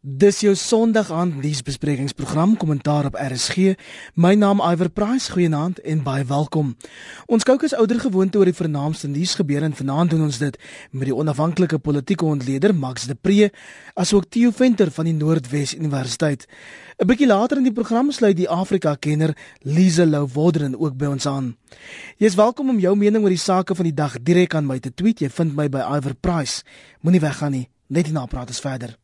Dis jou Sondag aand nuusbesprekingsprogram Kommentaar op RSG. My naam Iver Price. Goeienaand en baie welkom. Ons kyk as ouer gewoonte oor die vernaamste nuusgebeure en vanaand doen ons dit met die onafhanklike politieke ontleder Max de Pre, asook Theo Venter van die Noordwes Universiteit. 'n Bietjie later in die program sluit die Afrika-kenner Lize Lou Wodren ook by ons aan. Jy is welkom om jou mening oor die sake van die dag direk aan my te tweet. Jy vind my by Iver Price. Moenie weggaan nie. Net hierna praat ons verder.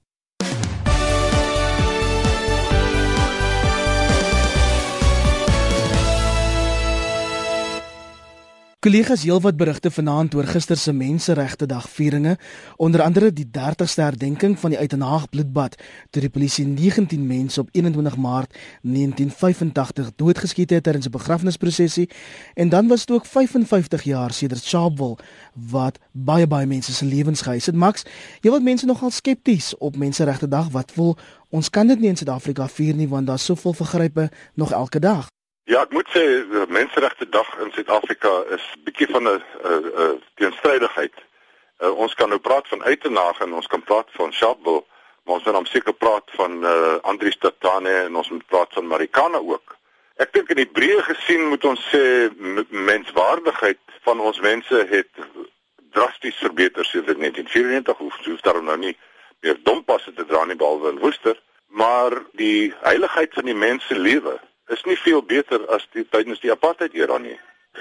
Kollegas heelwat berigte vanaand oor gister se Menseregte Dag vieringe, onder andere die 30ste herdenking van die Uitenhaag bloedbad toe die polisie 19 mense op 21 Maart 1985 doodgeskiet het tydens 'n begrafnisprosesie en dan was dit ook 55 jaar sedert Sharpeville wat baie baie mense se lewens geëis het. Max, heelwat mense nogal skepties op Menseregte Dag wat voel ons kan dit nie in Suid-Afrika vier nie want daar's soveel vergrype nog elke dag. Ja, ek moet sê Menseregte Dag in Suid-Afrika is bietjie van 'n teenstrydigheid. Uh, ons kan nou praat van Uitenhaag en ons kan praat van Sharpeville, maar ons moet dan seker praat van uh, Andrius Tatane en ons moet praat van Marikana ook. Ek dink in die breë gesien moet ons sê menswaardigheid van ons mense het drasties verbeter sedert 1994. Hoef hoef daarom nou nie meer dompasse te dra nie behalwe in Woester, maar die heiligheid van die mens se lewe is nie veel beter as die tydens die apartheid era nie.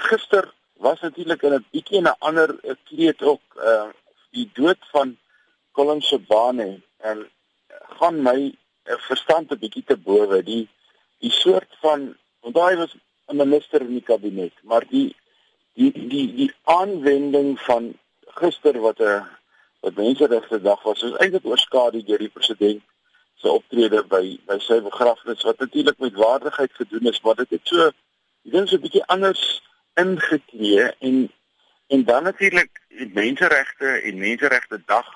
Gister was natuurlik in 'n bietjie 'n ander kleed ook uh die dood van Colin Shabane en gaan my uh, verstand 'n bietjie te bowe die die soort van want daai was 'n minister in die kabinet, maar die die die die aanwending van gister wat 'n wat menseregte dag was, is eintlik oorskadu deur die president se optrede by by sy begrafnis wat natuurlik met waardigheid gedoen is, maar dit het so die ding so 'n bietjie anders ingeklee en en dan natuurlik menseregte en menseregte dag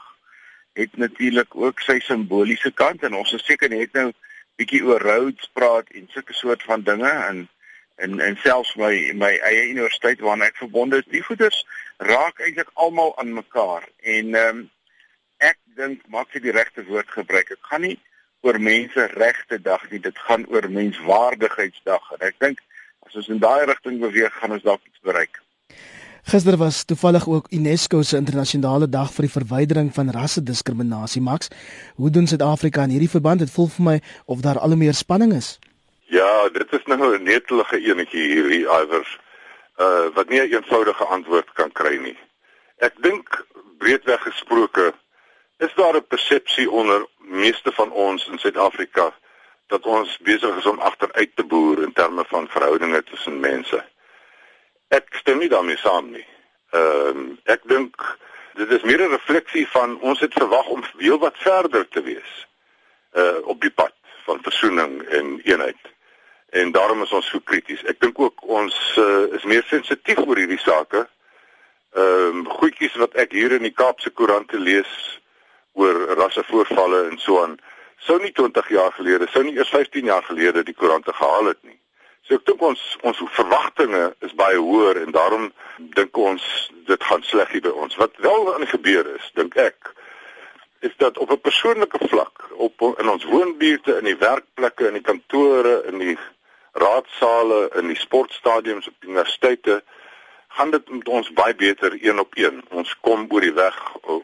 het natuurlik ook sy simboliese kant en ons is seker net nou bietjie oor roads praat en sulke soort van dinge en en en selfs my my eie universiteit waarna ek verbonde is die goeders raak eintlik almal aan mekaar en ehm um, ek dink maak jy die regte woord gebruik ek gaan nie oor menseregte dag nie, dit gaan oor menswaardigheidsdag en ek dink as ons in daai rigting beweeg, gaan ons dalk iets bereik. Gister was toevallig ook UNESCO se internasionale dag vir die verwydering van rassediskriminasie, Max. Hoe doen Suid-Afrika in hierdie verband? Dit voel vir my of daar al hoe meer spanning is. Ja, dit is nou 'n netelige enetjie hierdie iewers uh wat nie 'n eenvoudige antwoord kan kry nie. Ek dink breedweg gesproke is daar 'n persepsie onder meeste van ons in Suid-Afrika dat ons besig is om agteruit te boer in terme van verhoudinge tussen mense. Ek stem nie daarmee saam nie. Ehm um, ek dink dit is meer 'n refleksie van ons het verwag om veel wat verder te wees uh op die pad van versoening en eenheid. En daarom is ons so krities. Ek dink ook ons uh, is meer sensitief oor hierdie sake. Ehm um, goedjies wat ek hier in die Kaapse koerante lees oor rassevoorvalle en so aan sou nie 20 jaar gelede, sou nie eers 15 jaar gelede die koerante gehaal het nie. So ek dink ons ons verwagtinge is baie hoër en daarom dink ons dit gaan sleg hier by ons. Wat wel aan gebeur is, dink ek, is dat op 'n persoonlike vlak, op in ons woonbuurte, in die werkplekke, in die kantore, in die raadsale, in die sportstadiums, op universiteite, gaan dit met ons baie beter een op een. Ons kom oor die weg,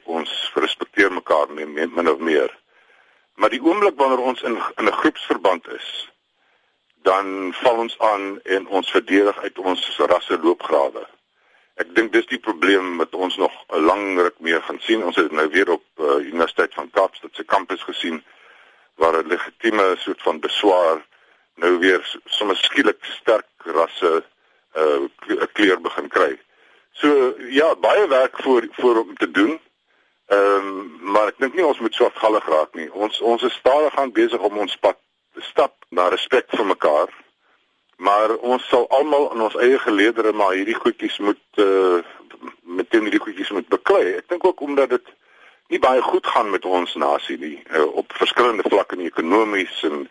ons respekteer mekaar nie meer min of meer. Maar die oomblik wanneer ons in in 'n groepsverband is, dan val ons aan en ons verdedig uit ons rasse loopgrawe. Ek dink dis die probleem wat ons nog 'n lang ruk meer gaan sien. Ons het nou weer op uh, Universiteit van Kaapstad se kampus gesien waar 'n legitieme soort van beswaar nou weer sommer skielik sterk rasse uh kleur begin kry. So ja, baie werk voor voor om te doen. Ehm um, maar ek dink nie ons moet swartgallig raak nie. Ons ons is stadig aan besig om ons pad te stap na respek vir mekaar. Maar ons sal almal in ons eie geleedere maar hierdie goedjies moet uh met hierdie goedjies moet beklei. Ek dink ook omdat dit nie baie goed gaan met ons nasie nie uh, op verskillende vlakke ekonomies en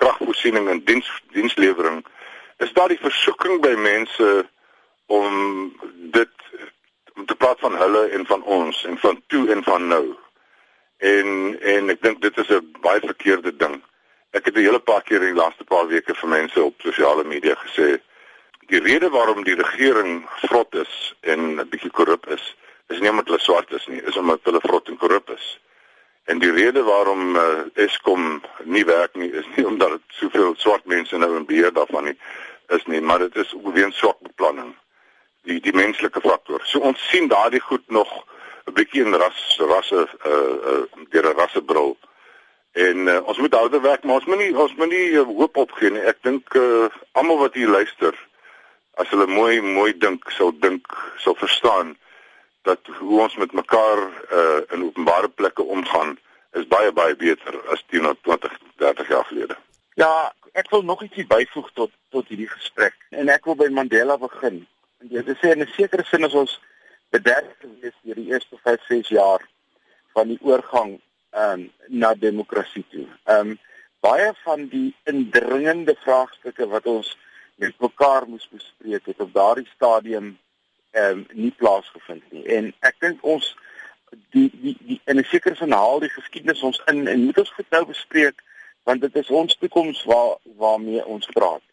kragvoorsiening en diens dienslewering is daar die versoeking by mense om dit om te praat van hulle en van ons en van toe en van nou. En en ek dink dit is 'n baie verkeerde ding. Ek het 'n hele paar keer in die laaste paar weke vir mense op sosiale media gesê die rede waarom die regering vrot is en 'n bietjie korrup is, is nie omdat hulle swart is nie, is omdat hulle vrot en korrup is. En die rede waarom uh, Eskom nie werk nie is nie omdat dit soveel swart mense nou in beheer daarvan nie is nie, maar dit is weens swak beplanning. Die die menslike faktor. So ons sien daardie goed nog 'n bietjie in ras rasse uh uh deur 'n rassebril. En uh, ons moet harder werk, maar ons moet nie ons moet nie uh, hoop opgee nie. Ek dink uh almal wat hier luister as hulle mooi mooi dink, sou dink, sou verstaan dat hoe ons met mekaar uh in openbare plekke omgaan is baie baie beter as 10 of 20, 30 jaar gelede. Ja, ek wil nog ietsie byvoeg tot tot hierdie gesprek en ek wil by Mandela begin. En dit is in 'n sekere sin as ons bederf gewees deur die eerste 5, 6 jaar van die oorgang ehm um, na demokrasie toe. Ehm um, baie van die indringende vraagstukke wat ons met mekaar moes bespreek het op daardie stadium ehm um, nie plaasgevind nie. En ek dink ons die die die in 'n sekere sin haal die geskiedenis ons in en moet ons goed nou bespreek want dit is ons toekoms waar waarmee ons praat.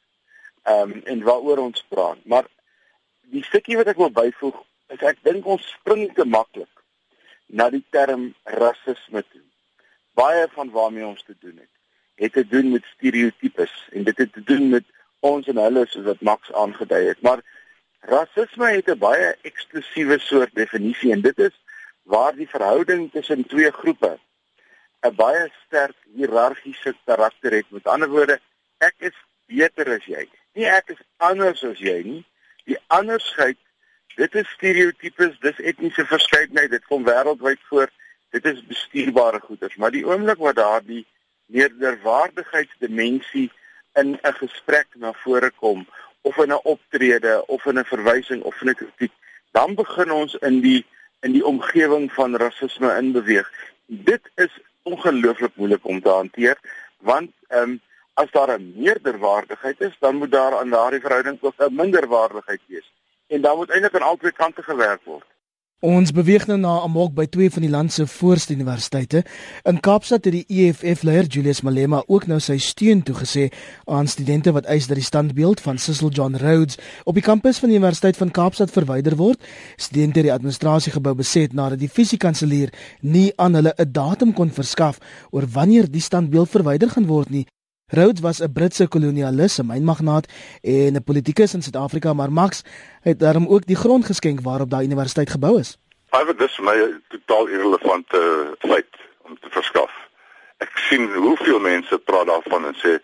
Ehm um, en waaroor ons praat. Maar die stukkie wat ek wil byvoeg is ek dink ons spring te maklik na die term rasisme toe. Baie van waarmee ons te doen het, het te doen met stereotypes en dit het te doen met ons en hulle soos wat Max aangedui het. Maar rasisme het 'n baie eksklusiewe soort definisie en dit is waar die verhouding tussen twee groepe 'n baie sterk hiërargiese karakter het. Met ander woorde, ek is beter as jy. Nie ek is anders as jy nie. Die andersheid, dit is stereotypes, dis etniese verskeidenheid, dit kom wêreldwyd voor. Dit is bestuurbare goeders, maar die oomblik wat daardie meerderwaardigheidsdimensie in 'n gesprek na vore kom of in 'n optrede of in 'n verwysing of in 'n kritiek, dan begin ons in die in die omgewing van rasisme inbeweeg. Dit is ongelooflik moeilik om te hanteer want ehm um, as daar 'n meerderwaardigheid is, dan moet daar aan daardie verhouding ook 'n minderwaardigheid wees. En dan moet eintlik aan albei kante gewerk word. Ons beweeg nou na Amok by twee van die land se voorste universiteite. In Kaapstad het die EFF-leier Julius Malema ook nou sy steun toegesê aan studente wat eis dat die standbeeld van Cecil John Rhodes op die kampus van die Universiteit van Kaapstad verwyder word. Studente het die administrasiegebou beset nadat die fisiekanselier nie aan hulle 'n datum kon verskaf oor wanneer die standbeeld verwyder gaan word nie. Rhodes was 'n Britse kolonialis, 'n mynmagnaat en 'n politikus in Suid-Afrika, maar Max het daarom ook die grond geskenk waarop daai universiteit gebou is. Hy het dus my totaal irrelevante feit om te verskaf. Ek sien hoeveel mense praat daarvan en sê,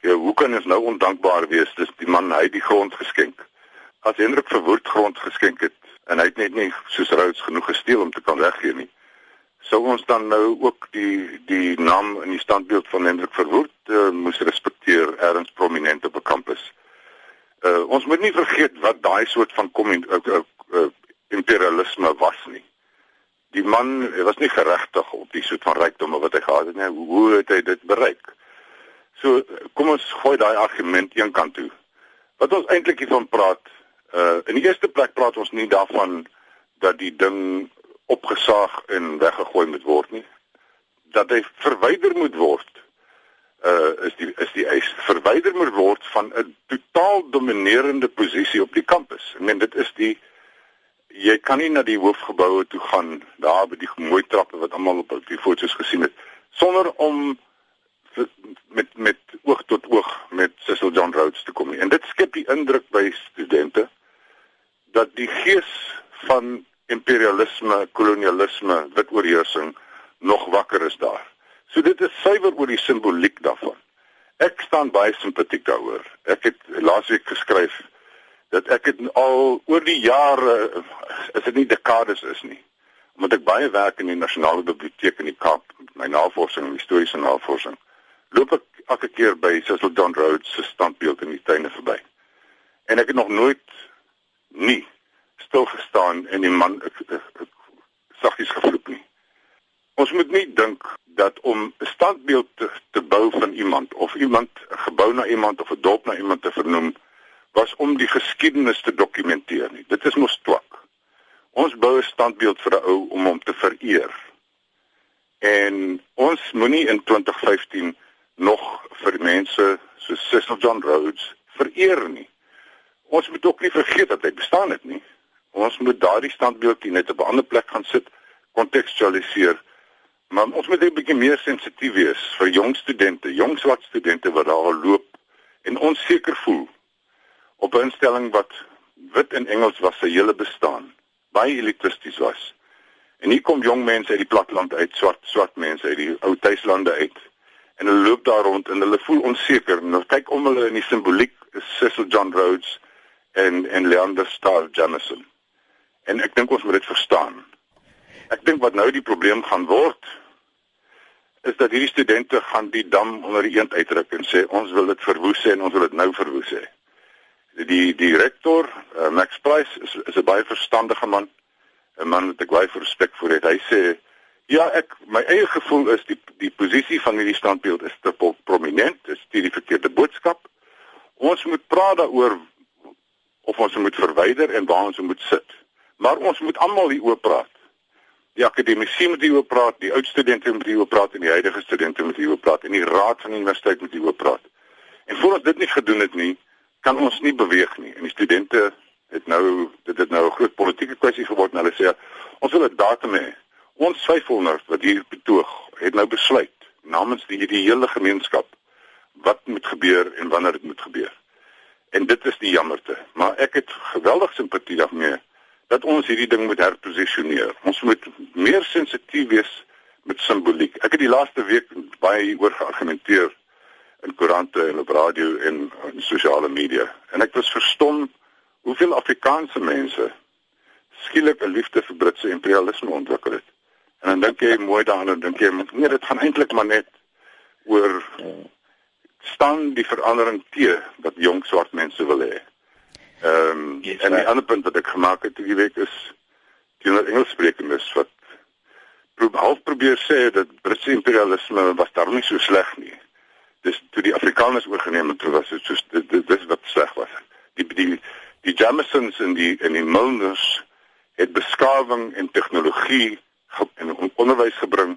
"Ja, hoe kan ons nou ondankbaar wees? Dis die man hy die grond geskenk. As Hendrik verwoord grond geskenk het en hy het net nie soos Rhodes genoeg gesteel om te kan weggee nie." sou ons dan nou ook die die naam in die standbeeld van Hendrik Verwoerd uh, moes respekteer ergens prominent op 'n kampus. Uh ons moet nie vergeet wat daai soort van komment uh, uh, uh, imperialisme was nie. Die man was nie geregtig op die soort van rykdom wat hy gehad het nie. Hoe het hy dit bereik? So kom ons gooi daai argument een kant toe. Wat ons eintlik hiervan praat, uh in die eerste plek praat ons nie daarvan dat die ding opgesaag en weggegooi moet word nie. Dat hy verwyder moet word. Uh is die is die eis verwyder moet word van 'n totaal dominerende posisie op die kampus. Ek meen dit is die jy kan nie na die hoofgeboue toe gaan daar by die mooi trappe wat almal op die foto's gesien het sonder om met met oog tot oog met Cecil John Rhodes te kom. En dit skep die indruk by studente dat die gees van imperialisme, kolonialisme, wit oorheersing nog wakker is daar. So dit is suiwer oor die simboliek daarvan. Ek staan baie simpatiek daaroor. Ek het laasweek geskryf dat ek het al oor die jare is dit nie dekades is nie. Omdat ek baie werk in die Nasionale Biblioteek in die Kaap, my navorsing en historiese navorsing, loop ek elke keer by Cecil John Rhodes se standbeeld in die tuine verby. En ek het nog nooit nie stil gestaan en die man saggies gevloek nie. Ons moet nie dink dat om 'n standbeeld te, te bou van iemand of iemand 'n gebou na iemand of 'n dorp na iemand te vernoem was om die geskiedenis te dokumenteer nie. Dit is mos twak. Ons bou 'n standbeeld vir 'n ou om hom te vereer. En ons moenie in 2015 nog vir mense so Cecil John Rhodes vereer nie. Ons moet ook nie vergeet dat hy bestaan het nie. Ons moet daardie standbeeld net op 'n ander plek gaan sit, kontekstualiseer. Maar ons moet 'n bietjie meer sensitief wees vir jong studente, jong swart studente wat daar loop en onseker voel op 'n instelling wat wit en Engels was sy hele bestaan, baie elitisties was. En hier kom jong mense uit die platteland uit, swart swart mense uit die ou tuislande uit en hulle loop daar rond en hulle voel onseker en hulle kyk om hulle in die simboliek Cecil John Rhodes en en Leander Starr Jameson. En ek dink ons moet dit verstaan. Ek dink wat nou die probleem gaan word is dat hierdie studente gaan die dam onder die eend uitdruk en sê ons wil dit verwoes en ons wil dit nou verwoes hê. Die die rektor uh, Max Price is is 'n baie verstandige man, 'n man wat ek baie respek vir het. Hy sê Ja, ek my eie gevoel is die die posisie van hierdie standbeeld is te prominent, is die, die verkeerde boodskap. Ons moet praat daaroor of ons moet verwyder en waar ons moet sit. Maar ons moet almal hier oop praat. Die akademisië moet hier oop praat, die oud studente moet hier oop praat en die huidige studente moet hier oop praat en die raad van die universiteit moet hier oop praat. En voordat dit nie gedoen het nie, kan ons nie beweeg nie. En die studente het nou dit het nou 'n groot politieke kwessie geword en hulle sê ons wil 'n datum hê Ons 500 wat hier betoog het nou besluit namens die die hele gemeenskap wat moet gebeur en wanneer dit moet gebeur. En dit is die jammerte, maar ek het geweldig simpatie daarmee dat ons hierdie ding moet herposisioneer. Ons moet meer sensitief wees met simboliek. Ek het die laaste week baie hieroor geargumenteer in koerante en op radio en in sosiale media. En ek was verstom hoeveel Afrikaanse mense skielik 'n liefde vir Britse imperialisme ontwikkel het. En dan dink jy mooi daaraan en dink jy nee, dit gaan eintlik maar net oor staan die verandering te wat jong swart mense wil hê. Ehm um, yes, en die ander punt wat ek gemaak het hierdie week is teenoor Engelssprekendes wat probeer half probeer sê dat Britse imperialisme was daar nie so sleg nie. Dis toe die Afrikaners oorgeneem het, was dit so dit dis wat sleg was. Die die die Jamesons en die en die Milners het beskawing en tegnologie en onderwys gebring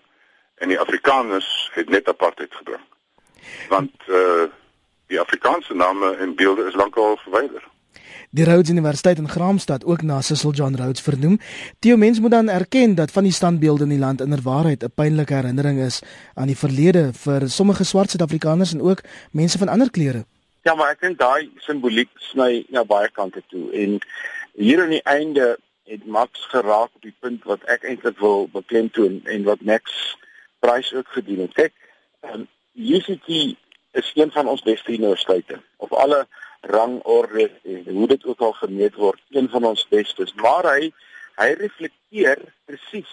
en die Afrikaners het net apartheid gebring. Want eh uh, die Afrikaanse name en beelde is lankal verwyder. Die Rhodes Universiteit in Graamsstad ook na Cecil John Rhodes vernoem. Theo mens moet dan erken dat van die standbeelde in die land inderwaarheid 'n pynlike herinnering is aan die verlede vir sommige swart Suid-Afrikaners en ook mense van ander kleure. Ja, maar ek dink daai simboliek sny na baie kante toe en hier aan die einde het Max geraak op die punt wat ek eintlik wil beklemtoon en wat Max prys ook gedoen het. Kyk, um, ehm, UCT is een van ons beste universiteite. Op alle rangorde en hoe dit ook al gemeet word, een van ons bestes, maar hy hy reflekteer presies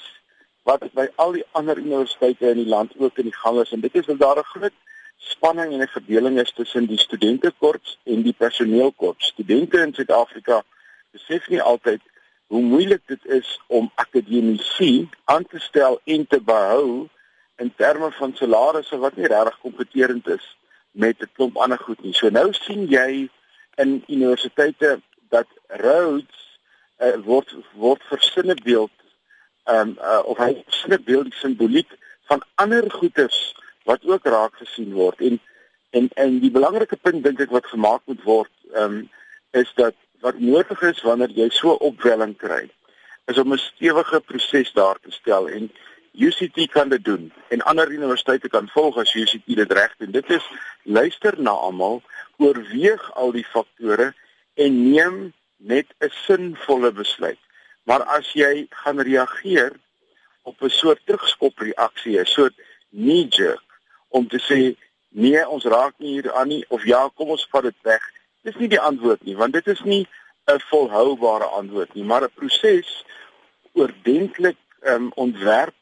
wat by al die ander universiteite in die land ook in die gang is en dit is dat daar 'n groot spanning en 'n verdeling is tussen die studentekorps en die personeelkorps. Studente in Suid-Afrika besef nie altyd hoe moeilik dit is om akademici aan te stel en te behou in terme van salarisse wat nie regtig kompeterend is met 'n klomp ander goed nie. So nou sien jy in universiteite dat Rhodes uh, word word versinnebeeld ehm um, uh, of hy versinnebeeld die simboliek van ander goeders wat ook raak gesien word en en en die belangrike punt dink ek wat gemaak moet word ehm um, is dat wat nodig is wanneer jy so opwelling kry is om 'n stewige proses daar te stel en UCT kan dit doen en ander universiteite kan volg as UCT dit reg doen. Dit is luister na almal, oorweeg al die faktore en neem net 'n sinvolle besluit. Maar as jy gaan reageer op 'n soort terugskop reaksie, 'n soort knee jerk om te sê nee, ons raak nie hier aan nie of ja, kom ons vat dit weg Dis nie die antwoord nie, want dit is nie 'n volhoubare antwoord nie, maar 'n proses oordentlik um, ontwerp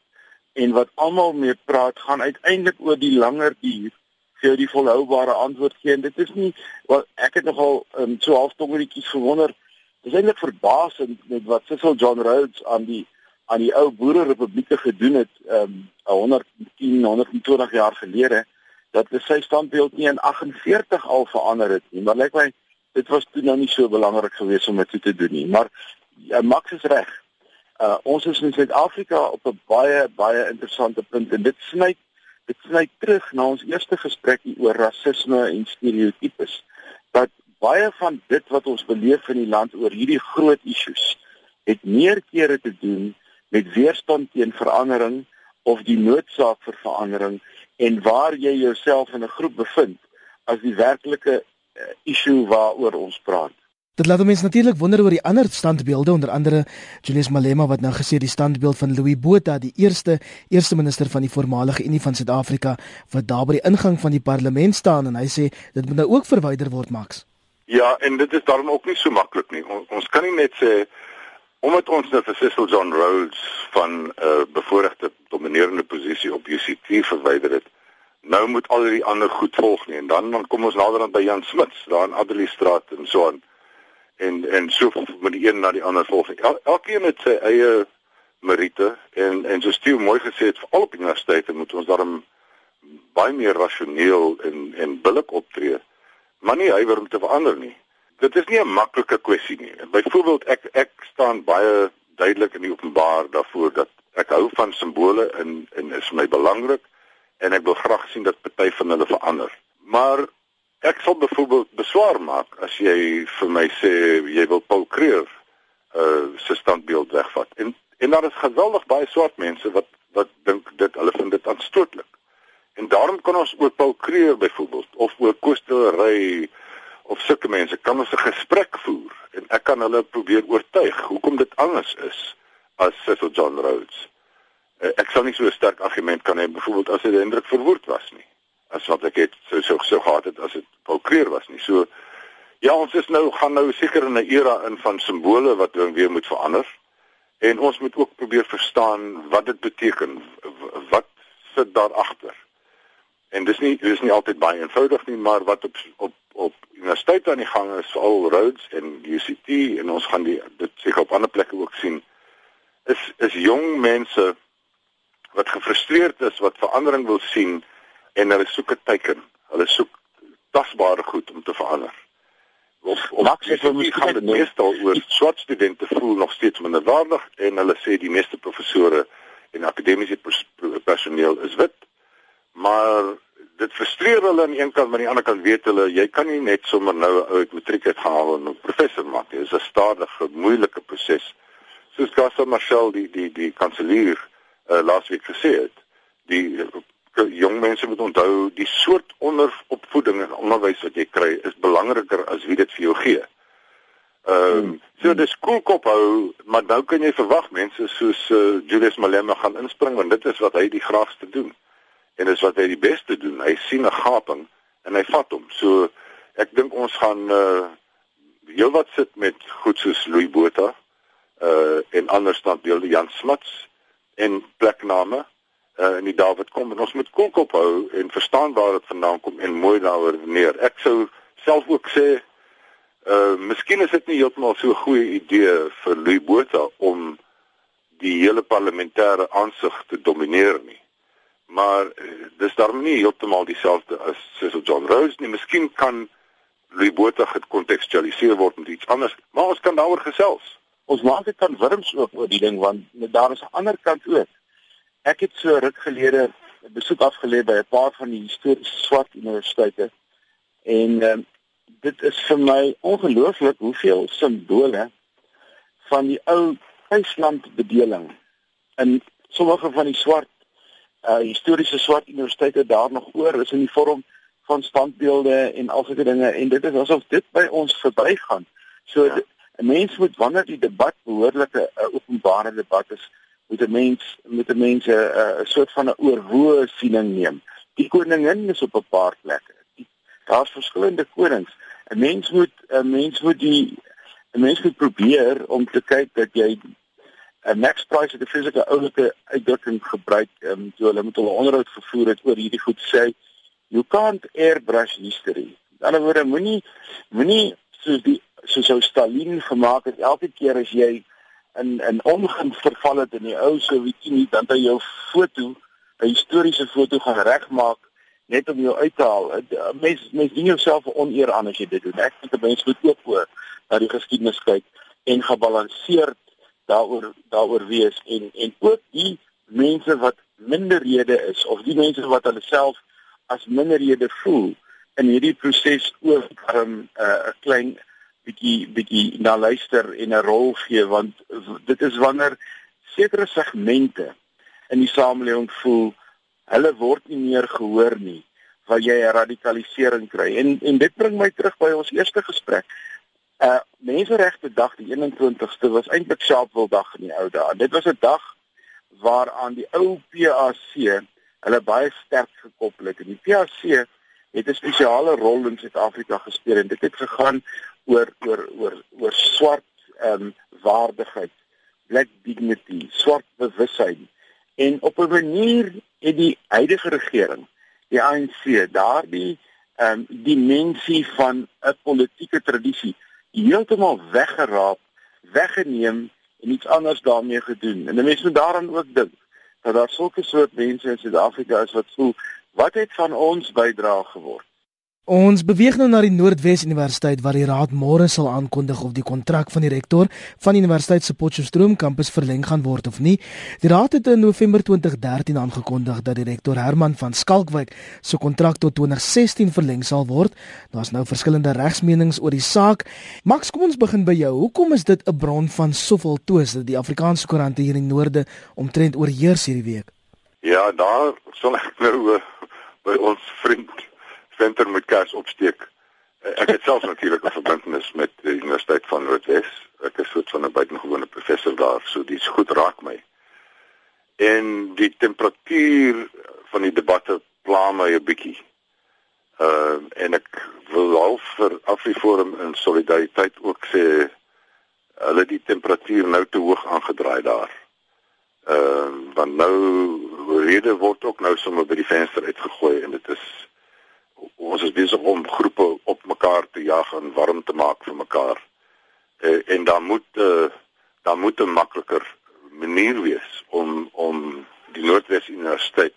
en wat almal mee praat gaan uiteindelik oor die langer duur vir die volhoubare antwoord gee en dit is nie wat ek het nogal um, so half tongetjies gewonder dis eintlik verbaasend met wat Cecil John Rhodes aan die aan die ou boere republieke gedoen het um 110 120 jaar gelede dat sy standbeeld nie in 48 al verander het nie. Maar lyk my dit was toe nou nie so belangrik geweest om dit te doen nie. Maar ja, Max is reg. Uh ons is in Suid-Afrika op 'n baie baie interessante punt en dit sny dit sny terug na ons eerste gesprekkie oor rasisme en stereotypes. Dat baie van dit wat ons beleef in die land oor hierdie groot issues het meer kere te doen met weerstand teen verandering of die noodsaak vir verandering en waar jy jouself in 'n groep bevind as die werklike uh, issue waaroor ons praat. Dit laat mense natuurlik wonder oor die ander standbeelde onder andere Julius Malema wat nou gesê die standbeeld van Louis Botha die eerste eerste minister van die voormalige Unie van Suid-Afrika wat daar by die ingang van die parlement staan en hy sê dit moet nou ook verwyder word Max. Ja, en dit is daarom ook nie so maklik nie. Ons, ons kan nie net sê omdat ons nou vir Cecil John Rhodes van 'n uh, bevoordeelde dominerende posisie op UCT verwyder het. Nou moet al die ander goed volg nie en dan dan kom ons nader aan by Jan Smuts daar in Adderley Straat en so aan. En en so met die een na die ander volg. El, elkeen het sy eie meriete en en so Steve mooi gesê het vir al op universiteite moet ons daarom baie meer rasioneel en en billik optree. Maar nie huiwer om te verander nie dit is nie 'n maklike kwessie nie. Byvoorbeeld ek ek staan baie duidelik in die openbaar daarvoor dat ek hou van simbole en en is my belangrik en ek wil graag sien dat party van hulle verander. Maar ek sal byvoorbeeld beswaar maak as jy vir my sê jy wil Paul Creer uh se standbeeld wegvat. En en daar is geweldig baie swart mense wat wat dink dit hulle vind dit aanstootlik. En daarom kan ons ook Paul Creer byvoorbeeld of ook Kostery of sulke mense kan ons 'n gesprek voer en ek kan hulle probeer oortuig hoekom dit anders is as Cecil John Rhodes. Eh, ek sal nie so 'n sterk argument kan hê byvoorbeeld as dit Hendrik Verwoerd was nie. As wat ek het so so so gehad het as dit Paul Creer was nie. So ja, ons is nou gaan nou seker in 'n era in van simbole wat weer moet verander. En ons moet ook probeer verstaan wat dit beteken. Wat sit daar agter? En dis nie dis nie altyd baie eenvoudig nie, maar wat op op op universiteit aan die gang is veral Rhodes en UCT en ons gaan die dit seker op ander plekke ook sien is is jong mense wat gefrustreerd is wat verandering wil sien en hulle soek 'n teken hulle soek tasbare goed om te verander of of Max het vir my gaan dit meestal oor swart studente voel nog steeds minderwaardig en hulle sê die meeste professore en akademiese personeel is wit maar dit frustreer hulle aan een kant maar aan die ander kant weet hulle jy kan nie net sommer nou uit matriek uit gehaal en 'n professor maak nie. Dit is 'n stadige, moeilike proses. Soos Gaston Marshall die die die kanselier uh, laasweek gesê het, die jong mense moet onthou die soort onderopvoeding en onderwys wat jy kry is belangriker as wie dit vir jou gee. Ehm um, so dis cool kop hou, maar nou kan jy verwag mense soos uh, Julius Malema gaan inspring want dit is wat hy die graagste doen en dis wat hy die beste doen. Hy sien 'n gaping en hy vat hom. So ek dink ons gaan uh heelwat sit met goed soos Louis Botha uh en ander standbeelde Jan Smuts en plekname uh in die David kom en ons moet koelkop hou en verstaan waar dit vandaan kom en mooi daaroor neer. Ek sou self ook sê uh miskien is dit nie heeltemal so 'n goeie idee vir Louis Botha om die hele parlementêre aansig te domineer nie maar uh, dis daarom nie heeltemal dieselfde as Cecil John Rose nie. Miskien kan Louis Botha gekontekstualiseer word met iets anders, maar ons kan daaroor gesels. Ons maak dit kan wurms ook oor die ding want daar is 'n ander kant ook. Ek het so ruk gelede 'n besoek afgelê by 'n paar van die historiese swart universiteite en uh, dit is vir my ongelooflik hoeveel simbole van die ou Duitsland bedeling in sommige van die swart uh historiese swart universiteite daar nog oor is in die vorm van standbeelde en al sulke dinge en dit is asof dit by ons verbygaan. So 'n ja. mens moet wanneer die debat behoorlike uh, openbare debat is, moet 'n mens moet 'n mens 'n uh, soort van 'n oorwoe siening neem. Die koningin is op 'n paar plekke. Daar's verskillende konings. 'n Mens moet 'n mens moet die 'n mens moet probeer om te kyk dat jy 'n Max Price het 'n fisieke oulike uitdrukking gebruik um, toe hulle met hulle onderhoud gevoer het oor hierdie goed sê you can't airbrush history. In ander woorde moenie moenie soos die soos ou Stalin gemaak het elke keer as jy in in ongun verval het in die ou Sowjetunie dan dat jy jou foto 'n historiese foto gaan regmaak net om jou uit te haal. Mense mense doen jouself 'n oneer aan as jy dit doen. Ek dink 'n mens moet ook oor na die geskiedenis kyk en gebalanseerd daaroor daaroor wees en en ook die mense wat minderhede is of die mense wat hulle self as minderhede voel in hierdie proses ook 'n um, uh, klein bietjie bietjie na luister en 'n rol gee want dit is wanneer sekere segmente in die samelewing voel hulle word nie meer gehoor nie waar jy 'n radikalisering kry en en dit bring my terug by ons eerste gesprek Uh Menseregte Dag die 21ste was eintlik Sharpeville Dag in die ou dae. Dit was 'n dag waaraan die ou PAC hulle baie sterk gekoppel het. En die PAC het 'n spesiale rol in Suid-Afrika gespeel en dit het gegaan oor oor oor oor swart ehm um, waardigheid, black dignity, swart bewussyn. En op 'n manier het die huidige regering, die ANC, daardie ehm um, dimensie van 'n politieke tradisie heeltemal weggeraap, weggeneem en iets anders daarmee gedoen. En mense moet daaraan ook dink dat daar sulke soort mense in Suid-Afrika is wat voel wat het van ons bydra geword? Ons beweeg nou na die Noordwes Universiteit waar die raad môre sal aankondig of die kontrak van die rektor van die universiteit se Potchefstroom kampus verleng gaan word of nie. Die raad het in November 2013 aangekondig dat die rektor Herman van Skalkwyk se kontrak tot 2016 verleng sal word. Daar's nou verskillende regsmenings oor die saak. Max, kom ons begin by jou. Hoekom is dit 'n bron van soveel twis dat die Afrikaanse koerante hier in die noorde omtrent oorheers hierdie week? Ja, daar sal ek nou uh, by ons vriend winter met kers opsteek. Eh, ek het self natuurlik 'n verbintenis met die Universiteit van Noordwes. Ek is soort van 'n buitengewone professor daar, so dis goed raak my. En die temperatuur van die debatte pla my 'n bietjie. Uh en ek wil half vir Afriforum in solidariteit ook sê hulle die temperatuur nou te hoog aangedraai daar. Ehm uh, want nou rede word ook nou sommer by die venster uitgegooi en dit is ons is besig om groepe op mekaar te jag en warm te maak vir mekaar. Uh, en dan moet uh, dan moet 'n makliker manier wees om om die Noordwes Universiteit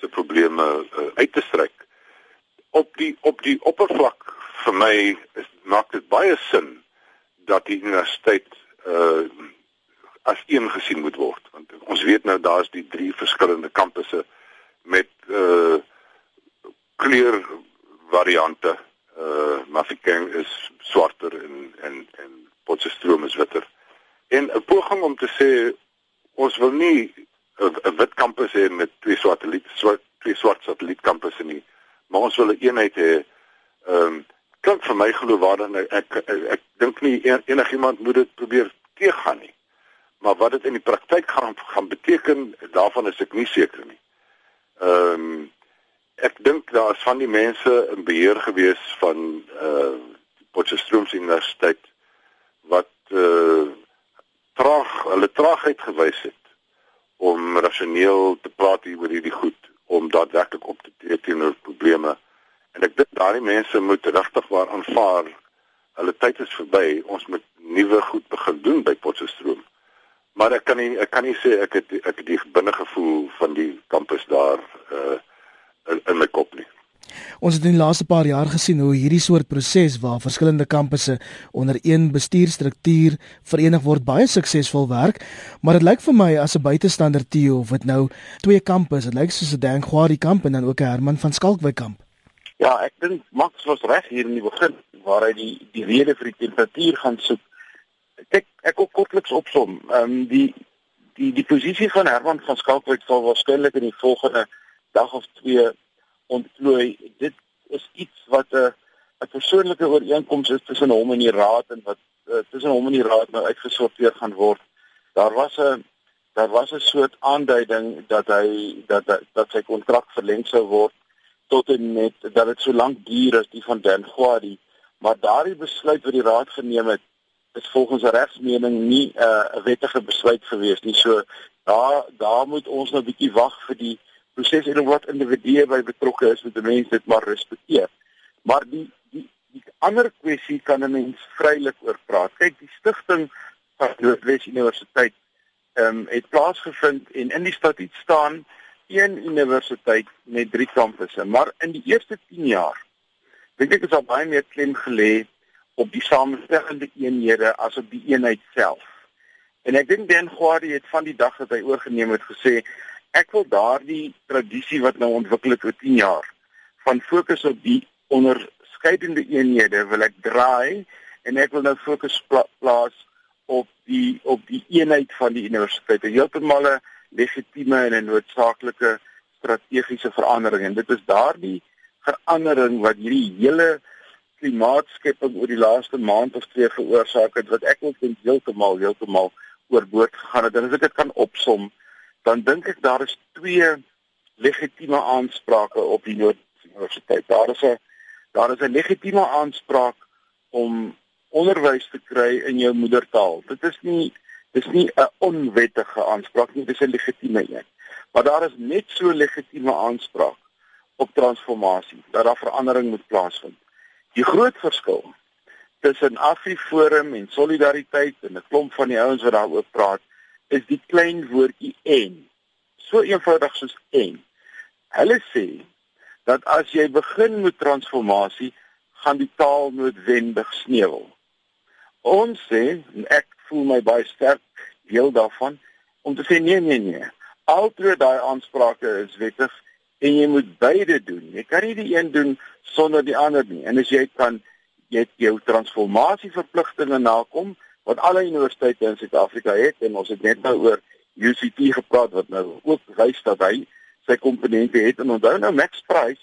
se probleme uh, uit te stryk. Op die op die oppervlak vir my is maak dit baie sin dat die universiteit uh as een gesien moet word want ons weet nou daar's die drie verskillende kampusse met uh kleur variante. Uh Mafikeng is swarter en en en Potchefstroom is witter. En 'n poging om te sê ons wil nie 'n wit kampus hê met twee satelliet swart twee swart satellietkampusse nie, maar ons wil 'n een eenheid hê. Um, klink vir my geloofwaardig nou ek ek, ek, dink nie enigiemand moet dit probeer teëgaan nie. Maar wat dit in die praktyk gaan gaan beteken, daarvan is ek nie seker nie. Um, ek dink daar is van die mense in beheer gewees van uh Potchefstroom Universiteit wat uh traag hulle traagheid gewys het om rasioneel te praat oor hierdie goed om daadwerklik op te tree teenoor probleme. En ek dink daardie mense moet regtig waar aanvaar hulle tyd is verby ons moet nuwe goed begin doen by Potchefstroom. Maar ek kan nie ek kan nie sê ek het ek het die binnegevoel van die kampus daar uh in, in my kop nie. Ons het in die laaste paar jaar gesien hoe hierdie soort proses waar verskillende kampusse onder een bestuurstruktuur verenig word baie suksesvol werk, maar dit lyk vir my as 'n buitestander Theo of dit nou twee kampusse, dit lyk soos 'n Dangwari kamp en dan ook 'n Herman van Skalkwyk kamp. Ja, ek dink Max was reg hier in die begin waar hy die die rede vir die temperatuur gaan soek. Ek ek ook kortliks opsom. Ehm um, die die die posisie van Herman van Skalkwyk sal waarskynlik in die volgende dag of twee ontplooi. Dit is iets wat 'n 'n persoonlike ooreenkoms is tussen hom en die raad en wat uh, tussen hom en die raad nou uitgesorteer gaan word. Daar was 'n daar was 'n soort aanduiding dat hy dat dat, dat sy kontrak verleng sou word tot en met dat dit so lank duur as die van Dan Gwadi. Maar daardie besluit wat die raad geneem het is volgens regsmening nie uh, 'n uh, wettige besluit gewees nie. So daar daar moet ons nou 'n bietjie wag vir die proses en wat individue by betrokke is met die mense dit maar respekteer. Maar die die die ander kwessie kan 'n mens vrylik oor praat. Kyk, die stigting van Noordwes Universiteit ehm um, het plaasgevind en in die statuut staan een universiteit met drie kampusse, maar in die eerste 10 jaar dink ek is daar baie meer klem gelê op die samestellende eenhede as op die eenheid self. En ek dink Dan Gwadi het van die dag dat hy oorgeneem het gesê ek wil daardie tradisie wat nou ontwikkel het oor 10 jaar van fokus op die onderskeidende eenhede wil ek draai en ek wil nou fokus pla plaas op die op die eenheid van die universiteit. Heeltemal 'n legitieme en 'n noodsaaklike strategiese verandering en dit is daardie verandering wat hierdie hele klimaatskepping oor die laaste maand of twee veroorsaak het wat ek ook dink heeltemal heeltemal oorboord gegaan het. En as ek dit kan opsom, dan dink ek daar is twee legitieme aansprake op die universiteit. Daar is 'n daar is 'n legitieme aanspraak om onderwys te kry in jou moedertaal. Dit is nie dis nie 'n onwettige aanspraak nie, dis 'n legitieme een. Maar daar is net so legitieme aanspraak op transformasie dat daar verandering moet plaasvind. Die groot verskil tussen Afriforum en solidariteit en 'n klomp van die ouens wat daaroor praat, is die klein woordjie en. So eenvoudig soos en. Hulle sê dat as jy begin met transformasie, gaan die taal noodwendig sneuwel. Ons sê ek voel my baie sterk deel daarvan om te sê nee nee nee. Albei daai aansprake is wettig en jy moet beide doen. Jy kan nie die een doen sonder die ander nie. En as jy kan jy jou transformasie verpligtinge nakom wat alle universiteite in Suid-Afrika het en ons het net nou oor UCT gepraat wat nou ook wys dat hy sy komponente het en onthou nou Max Price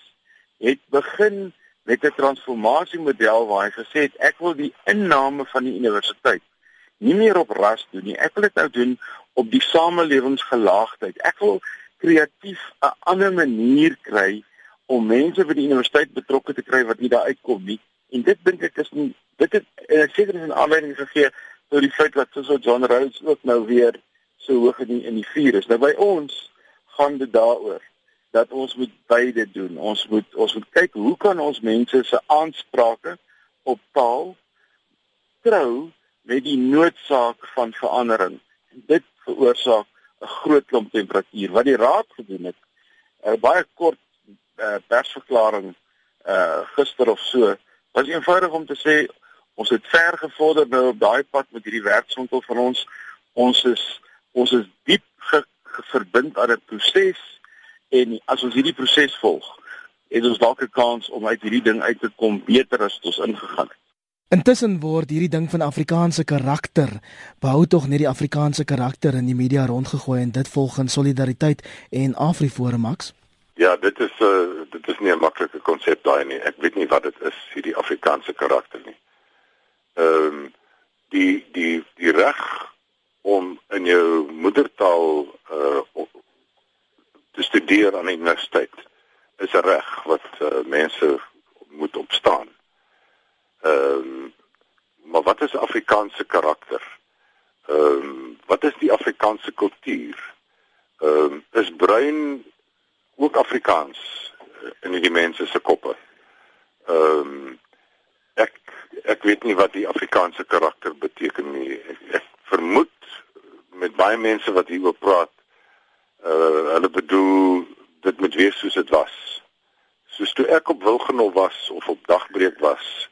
het begin met 'n transformasiemodel waar hy gesê het ek wil die inname van die universiteit nie meer op ras doen nie. Ek wil dit nou doen op die samelewingsgelaagdheid. Ek wil kreatief 'n ander manier kry om mense by die universiteit betrokke te kry wat nie daar uitkom nie. En dit dink ek is nie dit het seker is 'n aanleiding gegee tot die feit dat so John Rhodes ook nou weer so hoog in die, in die vuur is. Nou by ons gaan dit daaroor dat ons moet beide doen. Ons moet ons moet kyk hoe kan ons mense se aansprake op taal trou met die noodsaak van verandering. En dit veroorsaak 'n groot klomp temperatuur. Wat die raad gedoen het, 'n baie kort uh, persverklaring uh gister of so, was eenvoudig om te sê ons het ver gevorder nou op daai pad met hierdie werkswinkel van ons. Ons is ons is diep ge, ge verbind aan 'n proses en as ons hierdie proses volg, het ons dalk 'n kans om uit hierdie ding uit te kom beter as ons ingegaan het. Intussen word hierdie ding van Afrikaanse karakter behou tog net die Afrikaanse karakter in die media rondgegooi en dit volgens solidariteit en Afriforum Max. Ja, dit is 'n uh, eh, dit is nie 'n maklike konsep daai nie. Ek weet nie wat dit is hierdie Afrikaanse karakter nie. Ehm um, die die die reg om in jou moedertaal uh te studeer aan die universiteit is 'n reg wat uh, mense moet opstaan. Ehm um, maar wat is Afrikaanse karakter? Ehm um, wat is die Afrikaanse kultuur? Ehm um, is bruin ook Afrikaans eh, in die mense se koppe? Ehm um, ek ek weet nie wat die Afrikaanse karakter beteken nie. Ek, ek vermoed met baie mense wat hieroor praat uh hulle bedoel dit moet wees soos dit was. Soos toe ek op Wilgenhof was of op dagbreek was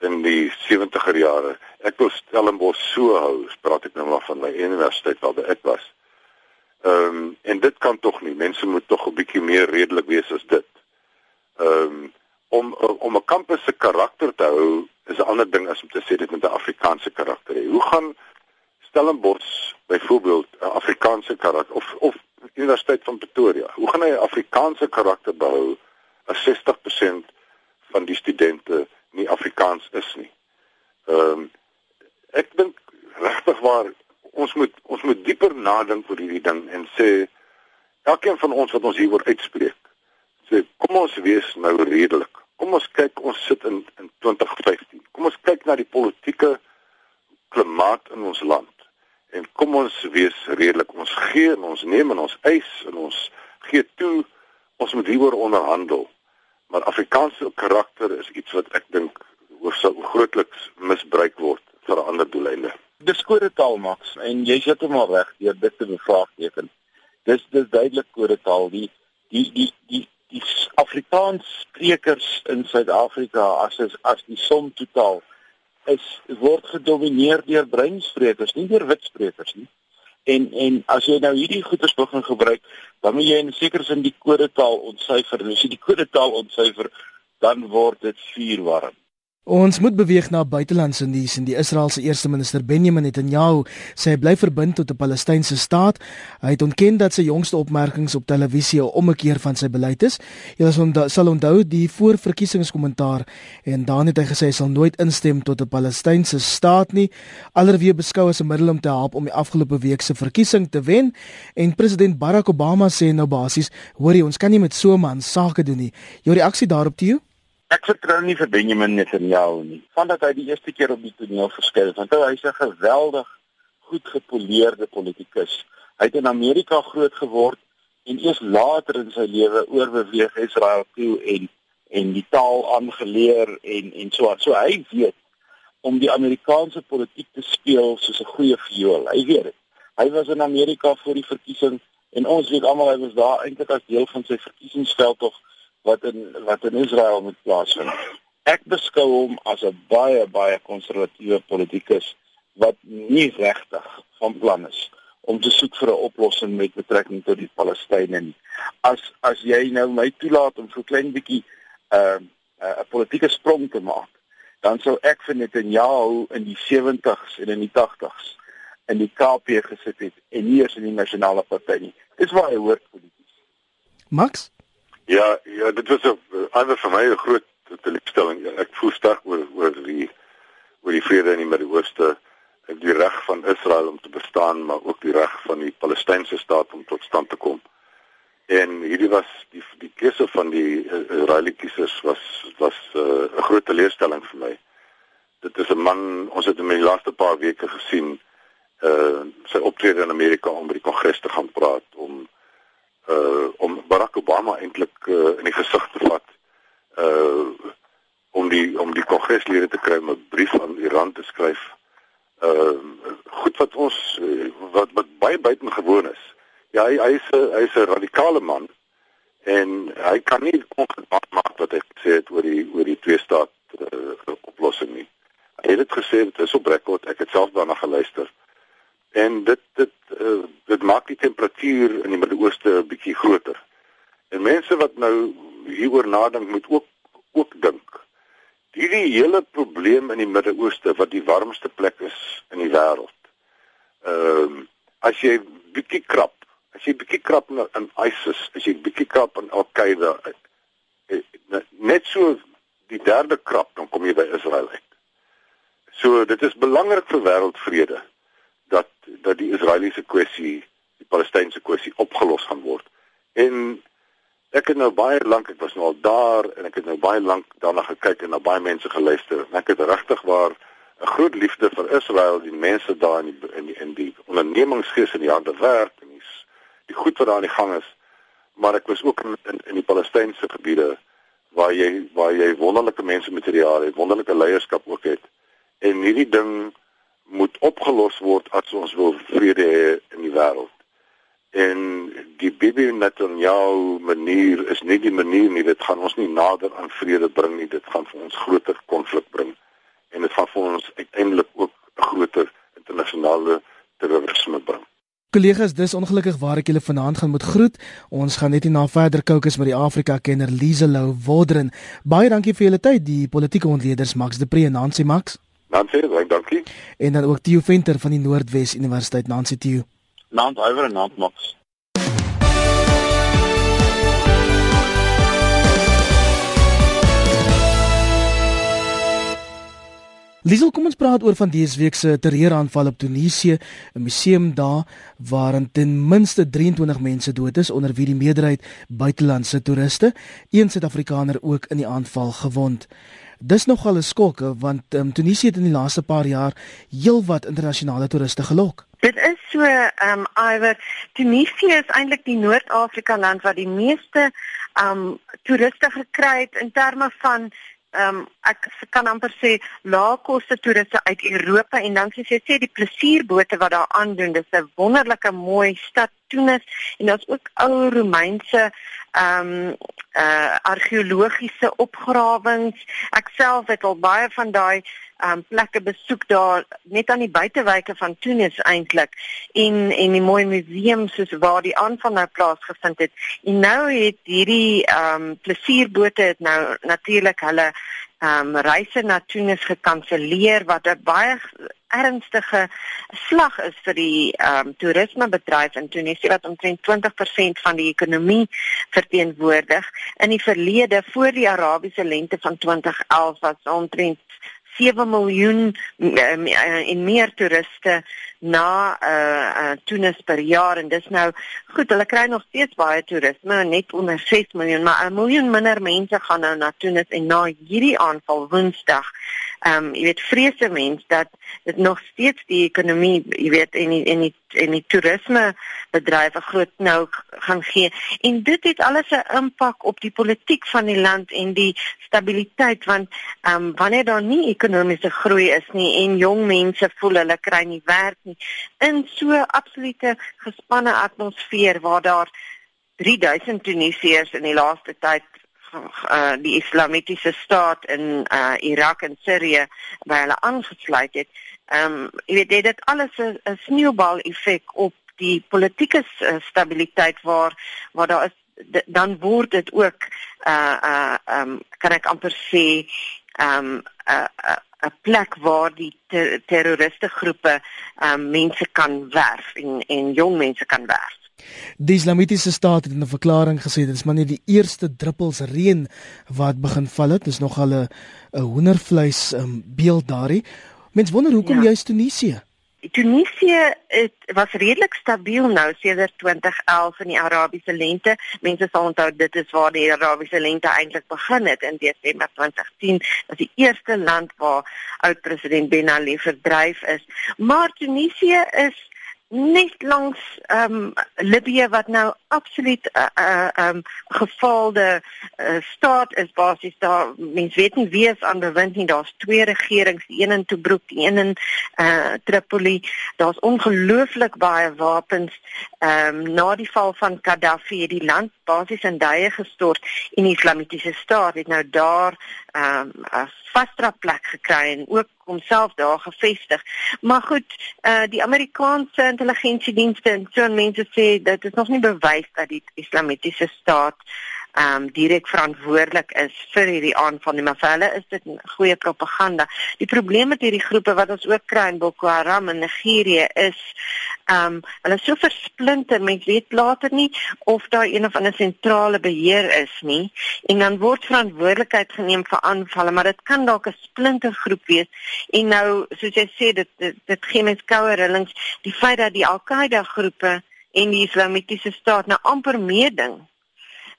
in die 70er jare. Ek wil Stellenbosch so hou, praat ek nou maar van my universiteit waar ek was. Ehm um, en dit kan tog nie. Mense moet tog 'n bietjie meer redelik wees as dit. Ehm um, om om 'n kampus se karakter te hou is 'n ander ding as om te sê dit moet 'n Afrikaanse karakter hê. Hoe gaan Stellenbosch byvoorbeeld 'n Afrikaanse karakter of of Universiteit van Pretoria. Hoe gaan hy 'n Afrikaanse karakter behou as 60% van die studente nie Afrikaans is nie? Ehm um, ek dink regtig waar ons moet ons moet dieper nadink oor hierdie ding en sê elkeen van ons wat ons hieroor uitspreek sê kom ons wees nou redelik. Kom ons kyk ons sit in in 2015. Kom ons kyk na die politieke klimaat in ons land. En kom ons wees redelik. Ons gee en ons neem en ons eis en ons gee toe. Ons moet hieroor onderhandel. Maar Afrikaanse karakter is iets wat ek dink hoorsou grootliks misbruik word vir ander doeleinde. Dis kodetaal Max en jy sit hom al reg deur dit te bevraagteken. Dis dis duidelik kodetaal die die die die die Afrikaans sprekers in Suid-Afrika as as die som totaal is word gedomeineer deur breinsprekers, nie deur witsprekers nie. En en as jy nou hierdie goeders begin gebruik, dan moet jy in sekere sin die kodetaal ontsyfer. En as jy die kodetaal ontsyfer, dan word dit vuurwarm. Ons moet beweeg na buitelandse nuus en die Israeliese eerste minister Benjamin Netanyahu sê hy bly verbind tot 'n Palestynse staat. Hy het ontken dat sy jongste opmerkings op televisie 'n ommekeer van sy beleid is. Jy sal onthou die voorverkiesingskommentaar en dan het hy gesê hy sal nooit instem tot 'n Palestynse staat nie, alhoewel beskou as 'n middel om te help om die afgelope week se verkiesing te wen. En president Barack Obama sê nou basies, hoorie, ons kan nie met so 'n man sake doen nie. Jou reaksie daarop, Tio? Ek vertrou nie vir Benjamin Netanyahu nie. Vandat hy die eerste keer op die toneel verskyn het, want hy's 'n geweldig goed gepoleerde politikus. Hy het in Amerika groot geword en eers later in sy lewe oorbeweeg Israel toe en en die taal aangeleer en en so aan. So hy weet om die Amerikaanse politiek te speel soos 'n goeie viool. Hy weet dit. Hy was in Amerika vir die verkiesing en ons weet almal hy was daar eintlik as deel van sy verkiesingsveld tog wat in wat in Israel moet plaasvind. Ek beskou hom as 'n baie baie konservatiewe politikus wat nie regtig van plan is om te soek vir 'n oplossing met betrekking tot die Palestynë nie. As as jy nou my toelaat om so klein bietjie 'n uh, 'n uh, politieke sprong te maak, dan sou ek vir Netanyahu in die 70s en in die 80s in die KP gesit het en nie eens in die nasionale party nie. Dis waar hy hoort polities. Max Ja, ja, dit was 'n ander vir my 'n groot teleurstelling. Ek voel sterk oor oor die oor die vrede in die Midde-Ooste, die reg van Israel om te bestaan, maar ook die reg van die Palestynse staat om tot stand te kom. En hierdie was die die keuse van die Israeliese kiesers was was eh, 'n uh, groot teleurstelling vir my. Dit is 'n man, ons het hom in die laaste paar weke gesien uh sy optrede in Amerika om by die Kongres te gaan praat om uh om Barack Obama eintlik uh, in die gesig te vat uh om die om die kongreslede te kry om 'n brief aan Iran te skryf. Uh goed wat ons wat wat baie buitengewoon is. Ja, hy hy is 'n hy is 'n radikale man en hy kan nie ongemak maak wat hy sê het oor die oor die twee staat uh, oplossing nie. Hy het dit gesê dit is op rekord. Ek het self daarna geluister en dit dit uh, dit maak die temperatuur in die Midde-Ooste 'n bietjie groter. En mense wat nou hieroor nadink moet ook ook dink. Hierdie hele probleem in die Midde-Ooste wat die warmste plek is in die wêreld. Ehm uh, as jy bietjie krap, as jy bietjie krap in, in ISIS, as jy bietjie krap in Al-Qaeda, eh, eh, net so die derde krap dan kom jy by Israel uit. So dit is belangrik vir wêreldvrede dat dat die Israeliese kwessie, die Palestynse kwessie opgelos gaan word. En ek het nou baie lank, ek was nou al daar en ek het nou baie lank daarna gekyk en na baie mense geluister. En ek het regtig waar 'n groot liefde vir Israel, die mense daar in die in die, in die ondernemingsgees in die harde werk en die, die goed wat daar aan die gang is. Maar ek was ook in in, in die Palestynse gebiede waar jy waar jy wonderlike mense materiaal het, wonderlike leierskap ook het. En hierdie ding moet opgelos word as ons wil vrede hê in die wêreld. En die Bibi Netanyahu manier is nie die manier nie. Dit gaan ons nie nader aan vrede bring nie. Dit gaan vir ons groter konflik bring. En dit gaan vir ons uiteindelik ook 'n groter internasionale terrorisme bring. Kollegas, dis ongelukkig waar ek julle vanaand gaan moet groet. Ons gaan net na verder kookus met die Afrika kenner Liselou Wodren. Baie dankie vir julle tyd, die politieke ontleeders Max de Pre en Nancy Max. Nancy, baie dankie. En dan ook Theo Venter van die Noordwes Universiteit Nancy Theo. Naam Iwer en naam Max. Liesel, kom ons praat oor van dese week se terreuraanval op Tunesië, 'n museum daar waarin ten minste 23 mense dood is onder wie die meerderheid buitelandse toeriste, een Suid-Afrikaner ook in die aanval gewond. Dis nogal 'n skok want um, Tunesië het in die laaste paar jaar heelwat internasionale toeriste gelok. Dit is so ehm um, iwer Tunesië is eintlik die Noord-Afrika land wat die meeste ehm um, toeriste gekry het in terme van ehm um, ek kan amper sê laagkoste toeriste uit Europa en dan soos jy sê die plesierbote wat daar aandoen dis 'n wonderlike mooi stad Tunis en daar's ook ou Romeinse ehm um, uh argeologiese opgrawings. Ek self het al baie van daai um plekke besoek daar net aan die buitewyke van Tunis eintlik en en die mooi museum soos waar die aanval nou plaasgevind het. En nou het hierdie um plesierbote het nou natuurlik hulle um reise na Tunis gekanselleer wat 'n baie ernstige slag is vir die um toerismebedryf in Tunesië wat omtrent 20% van die ekonomie verteenwoordig. In die verlede voor die Arabiese lente van 2011 was omtrent 7 miljoen um, en meer toeriste na uh, uh Tunis per jaar. En dis nou goed hulle kry nog steeds baie toerisme net onder 6 miljoen maar 'n miljoen minder mense gaan nou na Tunis en na hierdie aanval Woensdag ehm um, jy weet vrese mens dat dit nog steeds die ekonomie jy weet en die, en die en die toerisme bedrywe groot nou gaan gee. En dit het alles 'n impak op die politiek van die land en die stabiliteit want ehm um, wanneer daar nie ekonomiese groei is nie en jong mense voel hulle kry nie werk nie in so absolute gespanne atmosfeer waar daar 3000 Tunisiërs in die laaste tyd uh, die islamitiese staat in uh, Irak en Sirië by hulle aangesluit het. Ehm um, jy weet dit het alles 'n sneeubal effek op die politieke uh, stabiliteit waar waar daar is dan word dit ook uh uh um kan ek amper sê um 'n uh, 'n plek waar die ter terroriste groepe um mense kan werf en en jong mense kan werf. Die Islamitiese staat het in 'n verklaring gesê dit is maar net die eerste druppels reën wat begin val het. Dis nog al 'n 'n hoendervleis um, beeld daarin. Mens wonder hoekom ja. juist Tunesië? Tunesië het was redelik stabiel nou sedert 2011 in die Arabiese lente. Mense sal onthou dit is waar die Arabiese lente eintlik begin het in Desember 2010. Dit was die eerste land waar oud president Ben Ali verdryf is. Maar Tunesië is net langs ehm um, Libië wat nou absoluut 'n uh, uh, ehm um, gefaalde uh, staat is basies daar mens weet nie wie is aan bewind nie daar's twee regerings die een in Tobruk die een in uh, Tripoli. Daar's ongelooflik baie wapens ehm um, na die val van Gaddafi het die land basies in duie gestort en die Islamitiese staat het nou daar ehm um, 'n vaste plek gekry en ook homself daar gevestig. Maar goed, uh die Amerikaanse intelligensiedienste en so mense sê dit is nog nie bewys dat die Islamitiese staat ehm um, direk verantwoordelik is vir hierdie aanval nie, maar vir hulle is dit goeie propaganda. Die probleem met hierdie groepe wat ons ook kry in Boko Haram in Nigerië is ehm um, hulle is so versplinter, mens weet later nie of daar een of ander sentrale beheer is nie en dan word verantwoordelikheid geneem vir aanvalle, maar dit kan dalk 'n splintergroep wees. En nou, soos jy sê, dit dit, dit gee mens koue rillings die feit dat die Al-Qaeda groepe en die Islamitiese staat nou amper meeding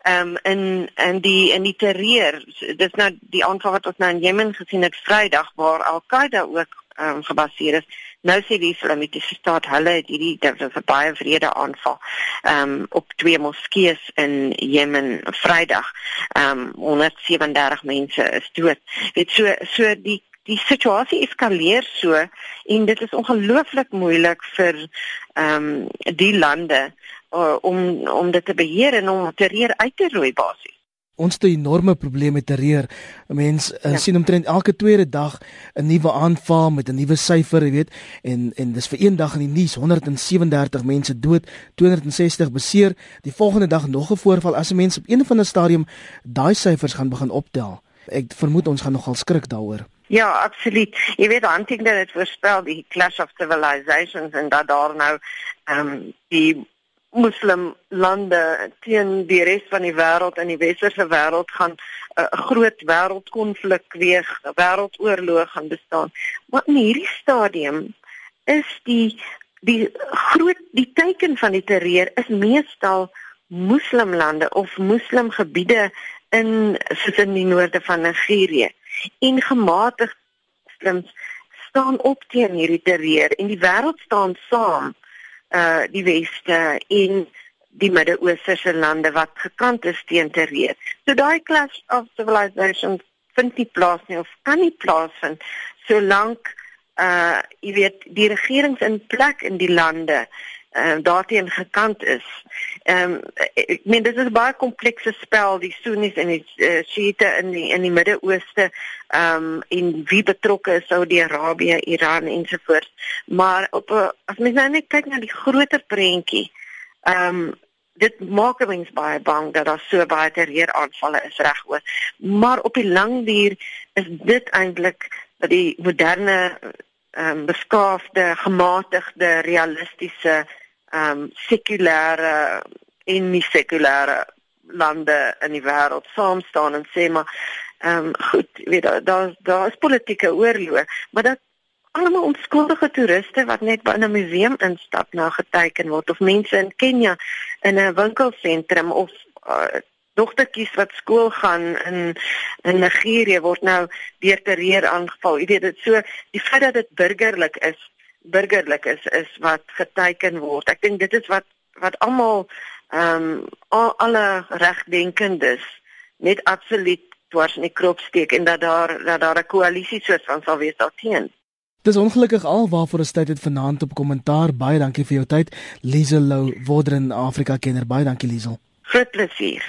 um, in in die in die terreur dis nou die aanval wat ons nou in Jemen gesien het Vrydag waar Al-Qaeda ook um, gebaseer is. Nou sê die Islamitiese staat hulle het hierdie dit was 'n baie vrede aanval um, op twee moskeeë in Jemen Vrydag. Um, 137 mense is dood. Weet so so die die situasie eskaleer so en dit is ongelooflik moeilik vir ehm um, die lande uh, om om dit te beheer en om terreur uit te roei basies. Ons het 'n enorme probleem met terreur. Mense uh, ja. sien omtrent elke tweede dag 'n nuwe aanval met 'n nuwe syfer, jy weet, en en dis vir een dag in die nuus 137 mense dood, 260 beseer. Die volgende dag nog 'n voorval as 'n mens op een of ander stadium daai syfers gaan begin optel. Ek vermoed ons gaan nogal skrik daaroor. Ja, absoluut. Jy weet Hunting het voorspel die clash of civilizations en dat daar nou ehm um, die moslim lande teen die res van die wêreld in die westerse wêreld gaan 'n uh, groot wêreldkonflik weer, 'n wêreldoorlog gaan bestaan. Maar in hierdie stadium is die die groot die teken van die terreur is meestal moslimlande of moslimgebiede in soos in die noorde van Nigerië. En gematigd moslims staan op teen hierdie terreur en die wêreld staan saam die weste en die Midde-Oosterse lande wat gekant is teen terreur. So daai clash of civilizations vind nie plaas nie of kan nie plaasvind solank uh jy weet die regerings in plek in die lande ehm uh, daarteen gekant is. Ehm um, ek meen dit is 'n baie komplekse spel die Sunnis en die uh, Shiite in die in die Midde-Ooste ehm um, en wie betrokke is Saudi-Arabië, Iran ensovoorts. Maar op 'n as mens nou net kyk na die groter prentjie, ehm um, dit maak mens baie bang dat daar so baie terreuraanvalle is regoor. Maar op die lang duur is dit eintlik die moderne ehm um, beskaafde, gematigde, realistiese ehm um, sekulêre en nie sekulêre lande in die wêreld saam staan en sê maar ehm um, goed, weet daar daar daar is politieke oorlog, maar dat almal onskuldige toeriste wat net by 'n museum instap nou geteken word of mense in Kenja in 'n winkelsentrum of uh, dogtertjies wat skool gaan in in Nigerië word nou deur terreur aangeval. Jy weet dit so die feit dat dit burgerlik is, burgerlik is is wat geteken word. Ek dink dit is wat wat almal ehm um, al, alle regdenkendes net absoluut dwars in die krop steek en dat daar dat daar 'n koalisie soos van sal wees daarteen. Dis ongelukkig al waarvoor ons tyd het vanaand op kommentaar. Baie dankie vir jou tyd. Liesel Lou, Wodren Afrika kenner. Baie dankie Liesel. Groot plesier.